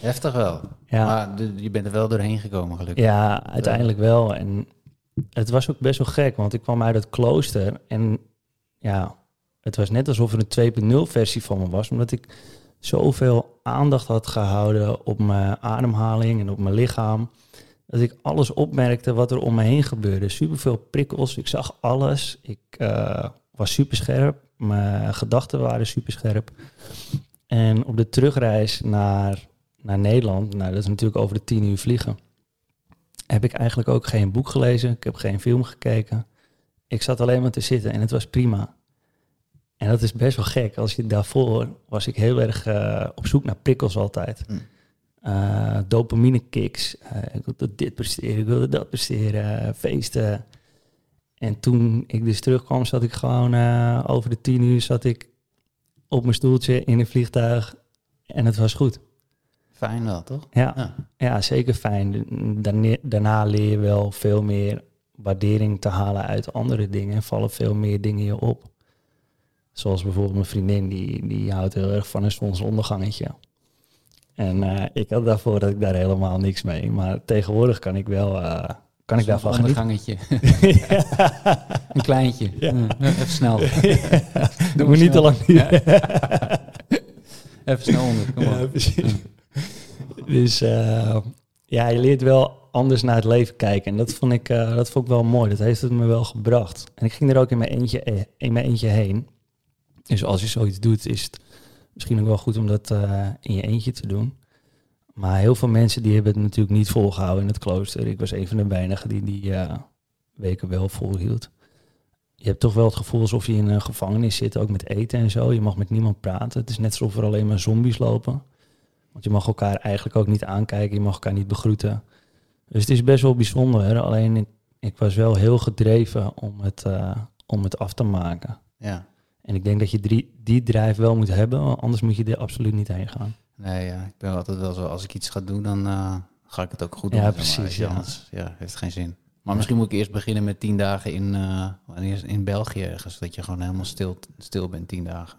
Heftig wel. Ja. Maar je bent er wel doorheen gekomen, gelukkig. Ja, uiteindelijk wel. En het was ook best wel gek, want ik kwam uit het klooster. En ja, het was net alsof er een 2.0 versie van me was. Omdat ik zoveel aandacht had gehouden op mijn ademhaling en op mijn lichaam dat ik alles opmerkte wat er om me heen gebeurde. Superveel prikkels, ik zag alles. Ik uh, was superscherp, mijn gedachten waren superscherp. En op de terugreis naar, naar Nederland, nou, dat is natuurlijk over de tien uur vliegen, heb ik eigenlijk ook geen boek gelezen. Ik heb geen film gekeken. Ik zat alleen maar te zitten en het was prima. En dat is best wel gek. Als je daarvoor was ik heel erg uh, op zoek naar prikkels altijd. Mm uh, dopamine kicks. Uh, ik wilde dit presteren, ik wilde dat presteren, feesten. En toen ik dus terugkwam, zat ik gewoon eh, over de tien uur zat ik op mijn stoeltje in een vliegtuig en het was goed. Fijn wel, toch? Ja, ja. Ja. zeker fijn. Daarna, daarna leer je wel veel meer waardering te halen uit andere dingen en vallen veel meer dingen je op. Zoals bijvoorbeeld mijn vriendin, die, die houdt heel erg van een zonsondergangetje. En eh, ik had daarvoor dat ik daar helemaal niks mee. Maar tegenwoordig kan ik wel, eh, kan ik daarvan genieten. ondergangetje. Een kleintje. Ja. Even snel. Doe me niet te lang duren. Even snel onder. Kom op. precies. Dus eh, ja, je leert wel anders naar het leven kijken. En dat vond, ik, dat vond ik wel mooi. Dat heeft het me wel gebracht. En ik ging er ook in mijn eentje, in mijn eentje heen. Dus als je zoiets doet, is het misschien ook wel goed om dat eh, in je eentje te doen. Maar heel veel mensen die hebben het natuurlijk niet volgehouden in het klooster. Ik was een van de weinigen die die eh, weken wel volhield. Je hebt toch wel het gevoel alsof je in een gevangenis zit, ook met eten en zo. Je mag met niemand praten. Het is net alsof er alleen maar zombies lopen. Want je mag elkaar eigenlijk ook niet aankijken, je mag elkaar niet begroeten. Dus het is best wel bijzonder. Alleen ik, ik was wel heel gedreven om het, eh, om het af te maken. Ja. En ik denk dat je die, die drive wel moet hebben, anders moet je er absoluut niet heen gaan. Nee, ja, ik ben altijd wel zo. Als ik iets ga doen, dan eh, ga ik het ook goed Ja, doen. precies, weet je, ja. Anders ja, heeft geen zin. Maar misschien moet ik eerst beginnen met tien dagen in, het? in België ergens. Dat je gewoon helemaal stil, stil bent, tien dagen.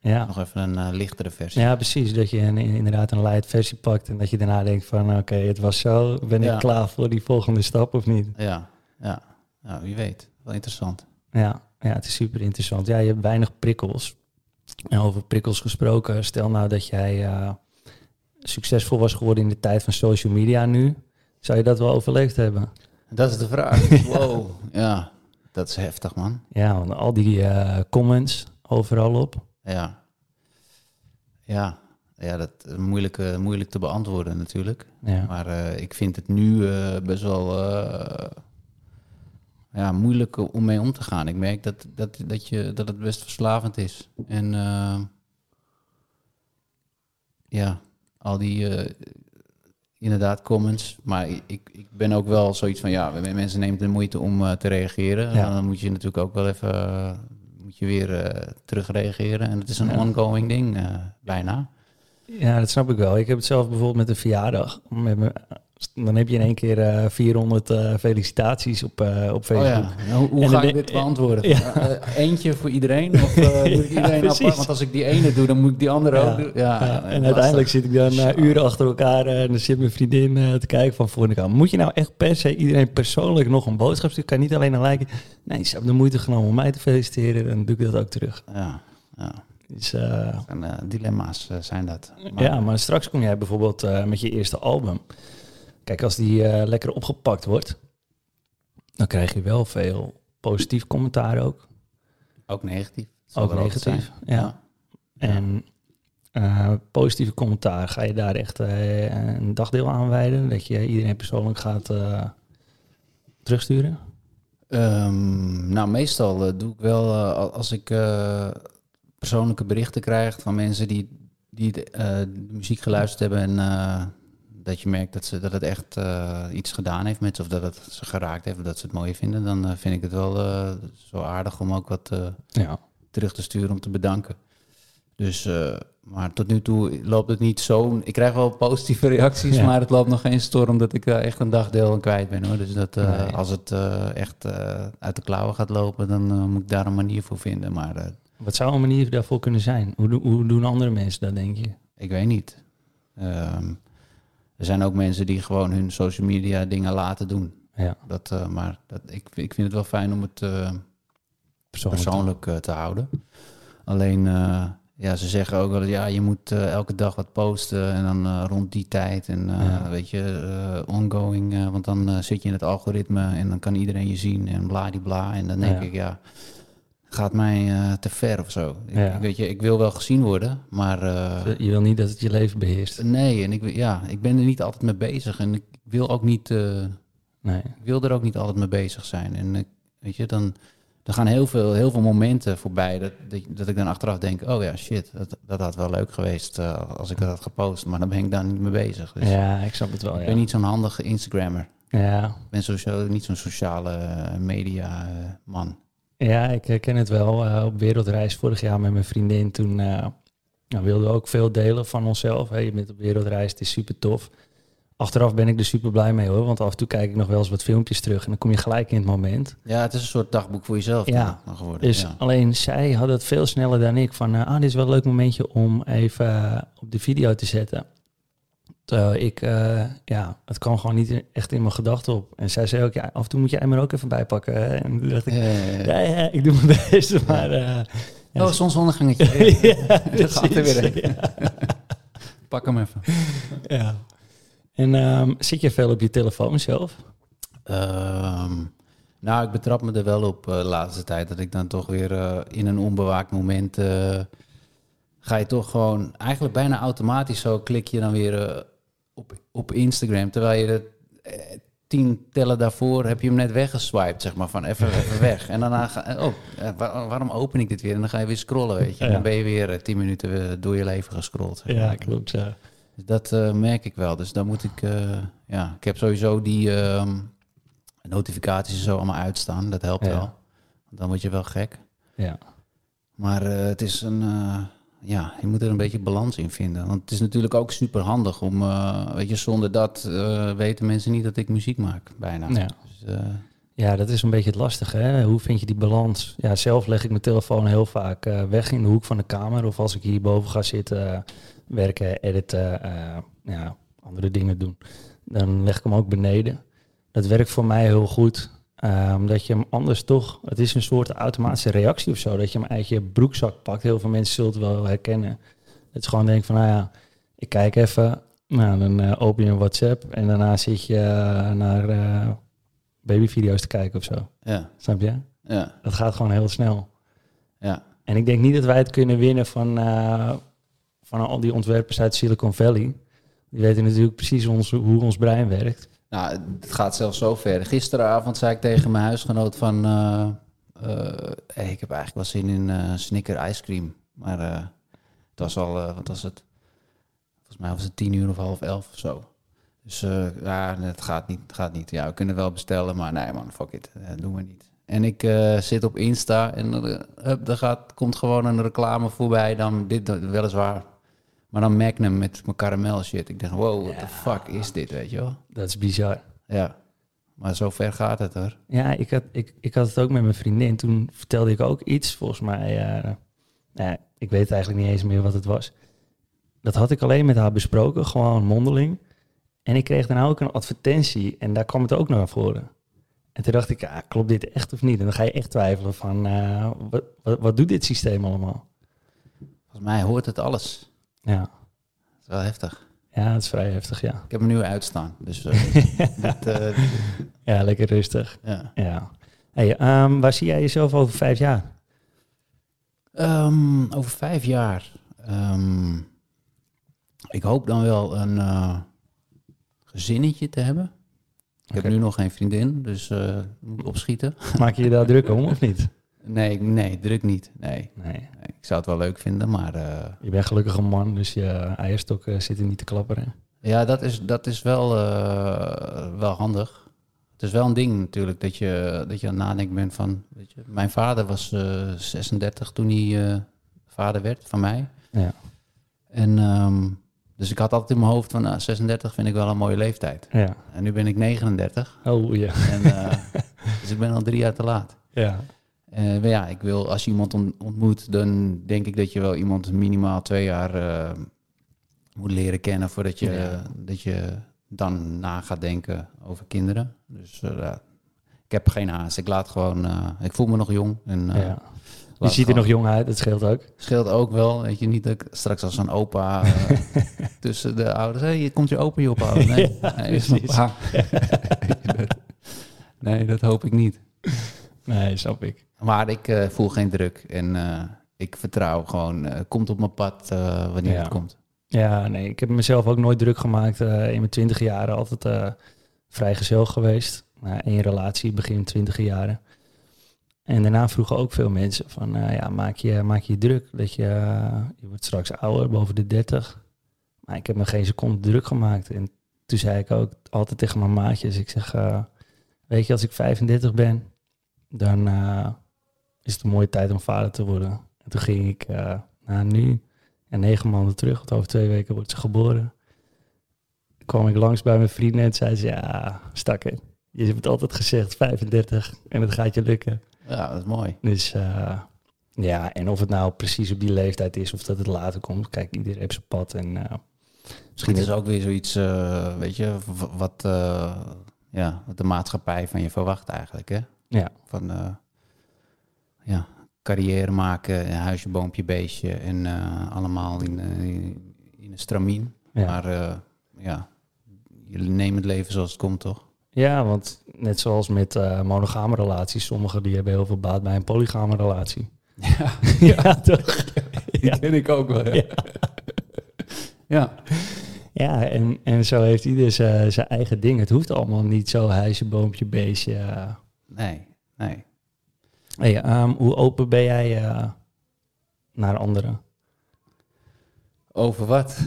Ja. Nog even een eh, lichtere versie. ja, precies. Dat je een, inderdaad een light versie pakt en dat je daarna denkt van oké, het was zo. Ben Ja. ik klaar voor die volgende stap of niet? Ja, ja. ja wie weet. Wel interessant. Ja, ja, het is super interessant. Ja, je hebt weinig prikkels. En over prikkels gesproken, stel nou dat jij eh, succesvol was geworden in de tijd van social media nu. Zou je dat wel overleefd hebben? Dat is de vraag. Wow. Ja, dat is heftig, man. Ja, want al die eh, comments overal op. Ja. Ja, ja dat is moeilijk, eh, moeilijk te beantwoorden natuurlijk. Ja, Maar ik vind het nu best wel ja, moeilijk om mee om te gaan. Ik merk dat, dat, dat, je, dat het best verslavend is. En eh, ja, al die eh, inderdaad comments. Maar ik, ik ben ook wel zoiets van, ja, mensen nemen de moeite om eh, te reageren. Ja. Dan moet je natuurlijk ook wel even moet je weer terugreageren. En het is een Ja. ongoing ding, bijna. ja, dat snap ik wel. Ik heb het zelf bijvoorbeeld met een verjaardag. Met me, dan heb je in één keer eh 400 eh, felicitaties op, eh, op Facebook. Oh ja, Nou, hoe, En ga ik dit beantwoorden? Ja. Eentje voor iedereen? Of moet ik iedereen precies. apart? Want als ik die ene doe, dan moet ik die andere ook doen. Ja, en uiteindelijk zit ik dan uren achter elkaar en dan zit mijn vriendin te kijken van voor. Moet je nou echt per se iedereen persoonlijk nog een boodschap sturen? Kan niet alleen een like. Nee, ze hebben de moeite genomen om mij te feliciteren. Dan doe ik dat ook terug. Ja, ja. Dus, En, dilemma's zijn dat. Maar, ja, maar straks kom jij bijvoorbeeld met je eerste album. Kijk, als die eh, lekker opgepakt wordt, dan krijg je wel veel positief commentaar ook. Ook negatief. Ook negatief, ja. En eh, positieve commentaar, ga je daar echt eh, een dagdeel aan wijden? Dat je iedereen persoonlijk gaat terugsturen? Ehm, nou, meestal doe ik wel al- als ik persoonlijke berichten krijg van mensen die, die de, de muziek geluisterd hebben en dat je merkt dat, ze, dat het echt eh, iets gedaan heeft met ze of dat het ze geraakt heeft of dat ze het mooi vinden, dan eh, vind ik het wel eh, zo aardig om ook wat Ja. terug te sturen om te bedanken. Dus, maar tot nu toe loopt het niet zo. Ik krijg wel positieve reacties, Ja. maar het loopt nog geen storm dat ik echt een dagdeel aan kwijt ben hoor. Dus dat, Nee. als het echt uit de klauwen gaat lopen, dan moet ik daar een manier voor vinden. Maar Wat zou een manier daarvoor kunnen zijn? Hoe, do- hoe doen andere mensen dat, denk je? ik weet niet. Ehm, er zijn ook mensen die gewoon hun social media dingen laten doen. Ja, Dat, eh, maar dat, ik, ik vind het wel fijn om het eh, persoonlijk. persoonlijk eh, te houden. Alleen, ja, ze zeggen ook wel, ja, je moet elke dag wat posten en dan rond die tijd en Ja. weet je, ongoing, want dan zit je in het algoritme en dan kan iedereen je zien en bladibla. En dan denk Ja. ik, ja, gaat mij eh, te ver of zo. Ik, Ja. weet je, ik wil wel gezien worden, maar eh, Je wil niet dat het je leven beheerst. nee, en ik, ja, ik ben er niet altijd mee bezig en ik wil ook niet... eh, Nee. ik wil er ook niet altijd mee bezig zijn. En weet je, dan, dan gaan heel veel, heel veel momenten voorbij dat, dat, dat ik dan achteraf denk, oh ja, shit, dat, dat had wel leuk geweest als ik dat had gepost. Maar dan ben ik daar niet mee bezig. Dus Ja, ik snap het wel. ik Ja. ben niet zo'n handige Instagrammer. Ja, Ik ben sowieso niet zo'n sociale media man. Ja ik herken het wel. Eh, op wereldreis vorig jaar met mijn vriendin. Toen eh, nou, wilden we ook veel delen van onszelf. Hè. Je bent op wereldreis, het is super tof. Achteraf ben ik er super blij mee hoor. Want af en toe kijk ik nog wel eens wat filmpjes terug. En dan kom je gelijk in het moment. Ja, het is een soort dagboek voor jezelf Ja, dan geworden. Dus ja. alleen zij had het veel sneller dan ik. Van, eh, ah, dit is wel een leuk momentje om even op de video te zetten. Terwijl ik, eh, ja, het kwam gewoon niet echt in mijn gedachten op. En zij zei ook, ja, af en toe moet jij er ook even bij pakken. hè. En toen dacht ik, ja, ja, ik doe mijn best, maar... eh, ja, oh, zonsondergangetje. ja, Daar gaat er weer. Pak hem even. ja. En ehm, zit je veel op je telefoon zelf? Ehm, nou, ik betrap me er wel op eh, de laatste tijd dat ik dan toch weer in een onbewaakt moment ga je toch gewoon eigenlijk bijna automatisch zo klik je dan weer op, op Instagram, terwijl je de eh, tien tellen daarvoor heb je hem net weggeswiped, zeg maar, van even, even weg. En daarna ga oh, eh, waar- waarom open ik dit weer? En dan ga je weer scrollen, weet je. En Ja. dan ben je weer eh, tien minuten weer door je leven gescrolld. zeg maar. klopt. Ja. Dus dat eh, merk ik wel. Dus dan moet ik, eh, ja, ik heb sowieso die ehm, notificaties en zo allemaal uitstaan. Dat helpt Ja. wel. Dan word je wel gek. ja. Maar eh, het is een, eh, ja, je moet er een beetje balans in vinden. Want het is natuurlijk ook super handig om, eh, weet je, zonder dat eh, weten mensen niet dat ik muziek maak, bijna. Ja. Dus, eh, Ja, dat is een beetje het lastige. Hè? Hoe vind je die balans? Ja, zelf leg ik mijn telefoon heel vaak weg in de hoek van de kamer. Of als ik hierboven ga zitten, werken, editen, ja, andere dingen doen. Dan leg ik hem ook beneden. Dat werkt voor mij heel goed. Eh, omdat je hem anders toch... Het is een soort automatische reactie of zo. Dat je hem uit je broekzak pakt. Heel veel mensen zullen het wel herkennen. Het is gewoon denk van, nou ja, ik kijk even. Nou, dan eh, open je een WhatsApp. En daarna zit je eh, naar babyvideo's te kijken of zo. ja, Snap je? ja, Dat gaat gewoon heel snel. ja. En ik denk niet dat wij het kunnen winnen van, van al die ontwerpers uit Silicon Valley. Die weten natuurlijk precies ons, hoe ons brein werkt. Nou, het gaat zelfs zo ver. Gisteravond zei ik tegen mijn huisgenoot van... eh, eh, ik heb eigenlijk wel zin in eh snicker cream. Maar het was al, wat was het? Volgens mij was het tien uur of half elf of zo. Dus ja, het gaat niet, gaat niet. Ja, we kunnen wel bestellen, maar nee man, fuck it. Dat doen we niet. En ik zit op Insta en uh, er komt gewoon een reclame voorbij. Dan dit weliswaar. Maar dan Magnum met mijn karamel shit. Ik denk, wow, what the fuck is dit, weet je wel? Dat is bizar. Ja, maar zo ver gaat het hoor. Ja, ik had, ik, ik had het ook met mijn vriendin. Toen vertelde ik ook iets, volgens mij. nou ja, ik weet eigenlijk niet eens meer wat het was. Dat had ik alleen met haar besproken, gewoon mondeling. En ik kreeg daarna ook een advertentie en daar kwam het ook naar voren. En toen dacht ik, ja, klopt dit echt of niet? En dan ga je echt twijfelen van, eh, wat, wat, wat doet dit systeem allemaal? Volgens mij hoort het alles. Ja, Dat is wel heftig. ja dat is vrij heftig, ja. Ik heb hem nu uitstaan. Dus eh, dit, eh, Ja, lekker rustig. ja. Ja. Hey, ehm, waar zie jij jezelf over vijf jaar? Ehm, over vijf jaar. ehm, ik hoop dan wel een eh, gezinnetje te hebben. Ik heb nu nog geen vriendin, dus eh moet opschieten. Maak je je daar druk om of niet? Nee, nee, druk niet. Nee. Nee. Ik zou het wel leuk vinden, maar eh, Je bent gelukkig een man, dus je eierstokken zitten niet te klapperen. ja, dat is, dat is wel, eh, wel handig. Het is wel een ding natuurlijk dat je, dat je aan het nadenken bent van... Weet je, mijn vader was eh 36 toen hij eh, vader werd van mij. Ja. En ehm, dus ik had altijd in mijn hoofd van nou, 36 vind ik wel een mooie leeftijd. Ja. En nu ben ik 39 Oh ja. en, eh, dus ik ben al drie jaar te laat. Ja. Maar ja, ik wil, als je iemand on- ontmoet, dan denk ik dat je wel iemand minimaal twee jaar eh, moet leren kennen voordat je, Ja. dat je dan na gaat denken over kinderen. Dus eh, ik heb geen haast. Ik laat gewoon, ik voel me nog jong. En, ja. Je ziet er nog jong uit, dat scheelt ook. Scheelt ook wel, weet je, niet dat ik straks als zo'n opa tussen de ouders, hé, hey, komt je opa je ophalen? Nee, Ja, nee, nee, dat hoop ik niet. Nee, snap ik. Maar ik eh, voel geen druk en eh, ik vertrouw gewoon, eh, komt op mijn pad wanneer Ja. het komt. Ja, nee, ik heb mezelf ook nooit druk gemaakt. in mijn twintig jaren altijd vrijgezel geweest. Nou, één relatie, begin twintig jaren. En daarna vroegen ook veel mensen van, ja, maak je, maak je druk dat je, je wordt straks ouder, boven de 30. Maar ik heb me geen seconde druk gemaakt. En toen zei ik ook altijd tegen mijn maatjes, ik zeg, weet je, als ik 35 ben, dan is het een mooie tijd om vader te worden. En toen ging ik uh, naar nu en negen maanden terug, want over twee weken wordt ze geboren. kwam ik langs bij mijn vrienden en zei ze, ja, stakker, je hebt altijd gezegd 35 en het gaat je lukken. Ja, dat is mooi. Dus ja, en of het nou precies op die leeftijd is of dat het later komt, kijk, iedereen heeft zijn pad en... Misschien is ook weer zoiets, uh, weet je, wat, uh, ja, wat de maatschappij van je verwacht eigenlijk. Hè? Ja. Van uh, ja, carrière maken, huisje, boompje, beestje en allemaal in, in een stramien. Ja. Maar ja, jullie nemen het leven zoals het komt, toch? Ja, want net zoals met monogame relaties, sommigen die hebben heel veel baat bij een polygame relatie. Ja, ja, toch? Die ken ik ook wel. Ja. ja. Ja, en, en zo heeft ieder zijn eigen ding. Het hoeft allemaal niet zo huisje, boompje, beestje. Nee, nee. Hey, um, hoe open ben jij uh, naar anderen? Over wat?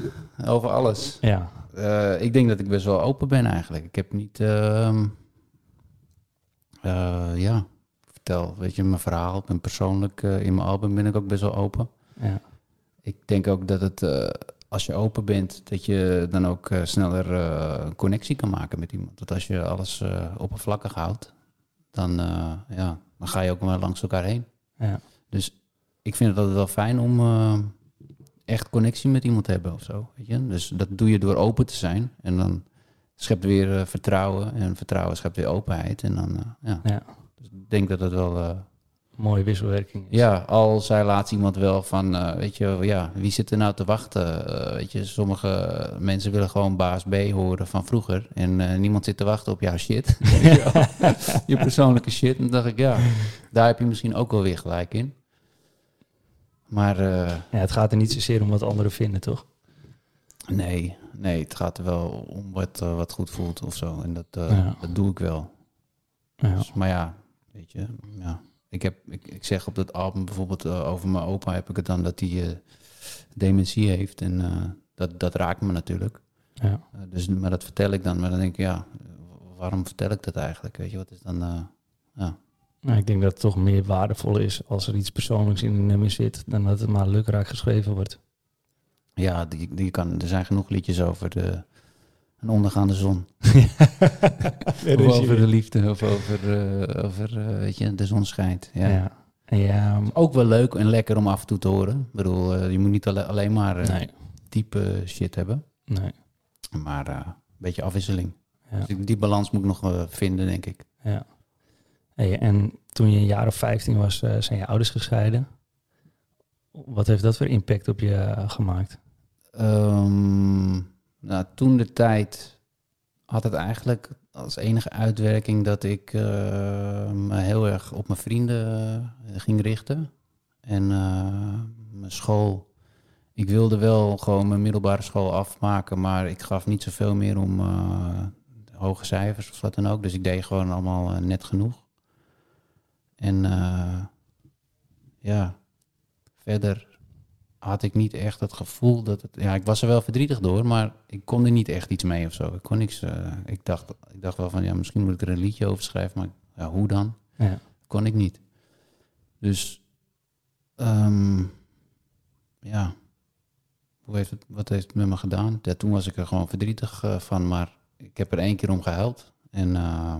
Over alles? Ja. Uh, ik denk dat ik best wel open ben eigenlijk. Ik heb niet... Uh, ja, vertel, weet je, mijn verhaal. Ik ben persoonlijk... in mijn album ben ik ook best wel open. Ja. Ik denk ook dat het als je open bent, dat je dan ook uh, sneller uh, connectie kan maken met iemand. Dat als je alles uh, oppervlakkig houdt, dan, ja, dan ga je ook maar langs elkaar heen. Ja. Dus ik vind het altijd wel fijn om echt connectie met iemand te hebben of zo. Weet je? Dus dat doe je door open te zijn. En dan schept weer vertrouwen. En vertrouwen schept weer openheid. En dan, ja. ja. Dus ik denk dat het wel mooie wisselwerking is. Ja, al zij laat iemand wel van, uh, weet je, ja, wie zit er nou te wachten? Uh, weet je, sommige mensen willen gewoon baas B horen van vroeger. En uh, niemand zit te wachten op jouw shit. je persoonlijke shit. En dan dacht ik, ja, daar heb je misschien ook wel weer gelijk in. Maar... ja, het gaat er niet zozeer om wat anderen vinden, toch? Nee, nee, het gaat er wel om wat, wat goed voelt of zo. En dat, ja. dat doe ik wel. Ja. Dus, maar ja, weet je, ja. Ik, heb, ik, ik zeg op dat album bijvoorbeeld uh, over mijn opa heb ik het dan dat hij uh, dementie heeft. En uh, dat, dat raakt me natuurlijk. Ja. dus, maar dat vertel ik dan. Maar dan denk ik, ja, waarom vertel ik dat eigenlijk? Weet je, wat is dan... ja. Nou, ik denk dat het toch meer waardevol is als er iets persoonlijks in een nummer zit... dan dat het maar lukraak geschreven wordt. Ja, die, die kan, er zijn genoeg liedjes over de een ondergaande zon. of over de liefde, of over, uh, over uh, weet je, de zon schijnt. Ja. ja. ja. Ook wel leuk en lekker om af en toe te horen. Ik bedoel, uh, je moet niet alle, alleen maar nee. diepe shit hebben. Nee. Maar een beetje afwisseling. Ja. Dus die balans moet ik nog vinden, denk ik. Ja. Hey, en toen je een jaar of 15 was, zijn je ouders gescheiden. Wat heeft dat voor impact op je gemaakt? Um, nou, toen de tijd had het eigenlijk als enige uitwerking dat ik uh, me heel erg op mijn vrienden uh, ging richten. En uh, mijn school. Ik wilde wel gewoon mijn middelbare school afmaken, maar ik gaf niet zoveel meer om hoge cijfers of wat dan ook. Dus ik deed gewoon allemaal net genoeg. En ja, verder had ik niet echt het gevoel dat het... Ja, ik was er wel verdrietig door, maar ik kon er niet echt iets mee of zo. Ik kon niks... Uh, ik, dacht, ik dacht wel van, ja, misschien moet ik er een liedje over schrijven, maar ja, hoe dan? Ja. Kon ik niet. Dus, um, ja, hoe heeft het, wat heeft het met me gedaan? Ja, toen was ik er gewoon verdrietig uh, van, maar ik heb er één keer om gehuild. En uh,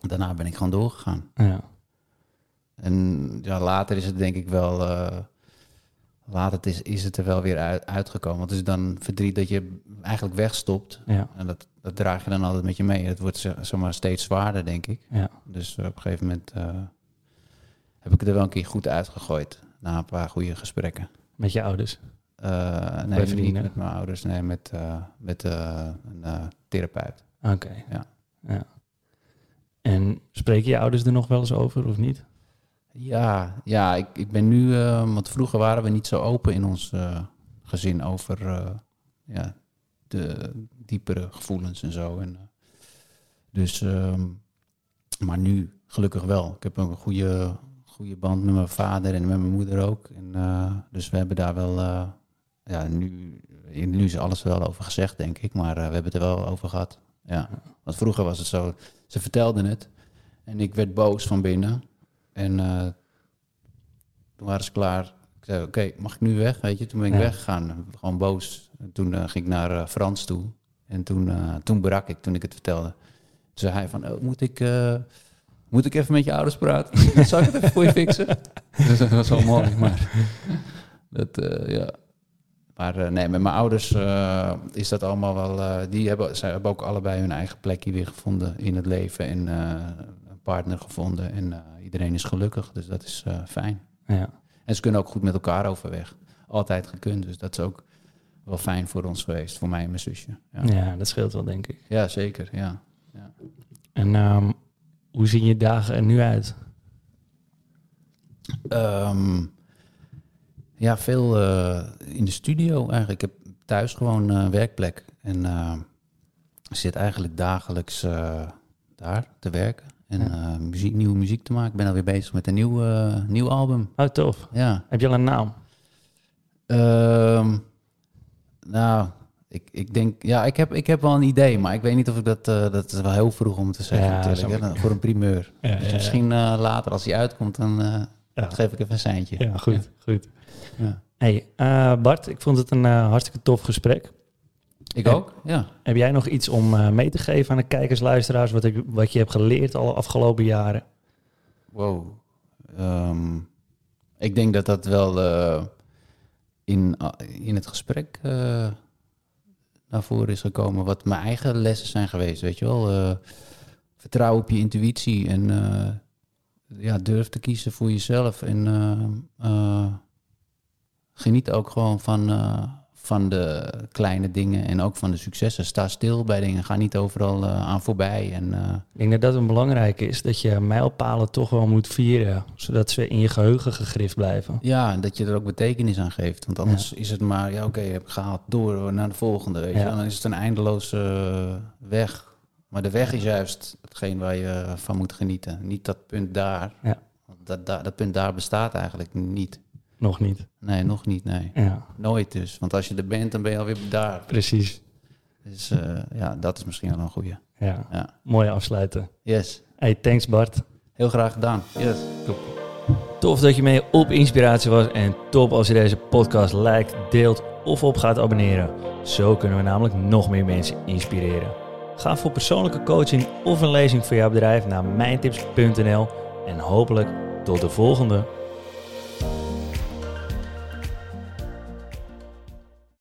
daarna ben ik gewoon doorgegaan. Ja. En ja, later is het denk ik wel later is, is het er wel weer uit, uitgekomen. Want het is dan verdriet dat je eigenlijk wegstopt. Ja. En dat, dat draag je dan altijd met je mee. Het wordt zeg maar steeds zwaarder, denk ik. Ja. Dus uh, op een gegeven moment uh, heb ik het er wel een keer goed uitgegooid. Na een paar goede gesprekken. Met je ouders? Uh, nee, niet met mijn ouders. Nee, met, met een therapeut. Oké. Okay. Ja. ja. En spreken je ouders er nog wel eens over of niet? Ja, ja ik, ik ben nu, uh, want vroeger waren we niet zo open in ons uh, gezin over uh, ja, de diepere gevoelens en zo. En, dus, um, maar nu gelukkig wel. Ik heb een goede, goede band met mijn vader en met mijn moeder ook. En, dus we hebben daar wel ja, nu, nu is alles wel over gezegd, denk ik. Maar eh, we hebben het er wel over gehad. Ja. Want vroeger was het zo, ze vertelden het. En ik werd boos van binnen. En eh, toen waren ze klaar. Ik zei, oké, mag ik nu weg? Weet je, toen ben ik Ja. weggegaan. Gewoon boos. En toen eh, ging ik naar eh, Frans toe. En toen, toen brak ik, toen ik het vertelde. Toen zei hij van, oh, moet ik... moet ik even met je ouders praten? Dan Zal ik het even voor je fixen? dus dat was wel mooi, maar... Dat, ja. Maar nee, met mijn ouders is dat allemaal wel... die hebben, zij hebben ook allebei hun eigen plekje weer gevonden in het leven. En partner gevonden. En eh, iedereen is gelukkig, dus dat is eh, fijn. Ja. En ze kunnen ook goed met elkaar overweg. Altijd gekund, dus dat is ook wel fijn voor ons geweest. Voor mij en mijn zusje. Ja, ja, dat scheelt wel, denk ik. ja zeker, ja. En ehm, hoe zien je dagen er nu uit? Ehm, ja, veel eh, in de studio eigenlijk. Ik heb thuis gewoon eh, werkplek. En ik zit eigenlijk dagelijks daar te werken. En Ja. eh, muziek, nieuwe muziek te maken. Ik ben alweer bezig met een nieuw, eh, nieuw album. Oh, tof. Ja. Heb je al een naam? Ehm, nou, ik, ik denk... Ja, ik heb, ik heb wel een idee. Maar ik weet niet of ik dat... eh, dat is wel heel vroeg om te zeggen Ja, natuurlijk. hè, voor een primeur. Ja, dus misschien later als die uitkomt, dan geef ik even een seintje. Ja, goed, goed. Ja. Hey, Bart, ik vond het een hartstikke tof gesprek. Ik ook, ja. Heb jij nog iets om eh, mee te geven aan de kijkers, luisteraars, wat, ik, wat je hebt geleerd alle afgelopen jaren? Wow. Ehm, ik denk dat dat wel eh, in, uh, in het gesprek eh, naar voren is gekomen. Wat mijn eigen lessen zijn geweest, weet je wel. Vertrouw op je intuïtie en ja, durf te kiezen voor jezelf. En geniet ook gewoon van, van de kleine dingen en ook van de successen. Sta stil bij dingen, ga niet overal eh, aan voorbij. En, eh, Ik denk dat dat een belangrijk is, dat je mijlpalen toch wel moet vieren, zodat ze in je geheugen gegrift blijven. Ja, en dat je er ook betekenis aan geeft. Want anders is het maar, ja oké, heb ik gehaald, door naar de volgende. Weet je? Ja. Dan is het een eindeloze weg. Maar de weg is juist hetgeen waar je van moet genieten. Niet dat punt daar. Ja. Dat, dat, dat punt daar bestaat eigenlijk niet. Nog niet. Nee, nog niet, nee. Ja, Nooit dus. Want als je er bent, dan ben je alweer daar. precies. Dus eh, ja, dat is misschien wel een goeie. Ja, Ja. mooi afsluiten. Yes. Hey, thanks Bart. Heel graag gedaan. Yes. Tof dat je mee op inspiratie was en top als je deze podcast liked, deelt of op gaat abonneren. Zo kunnen we namelijk nog meer mensen inspireren. Ga voor persoonlijke coaching of een lezing voor jouw bedrijf naar mijntips.nl en hopelijk tot de volgende.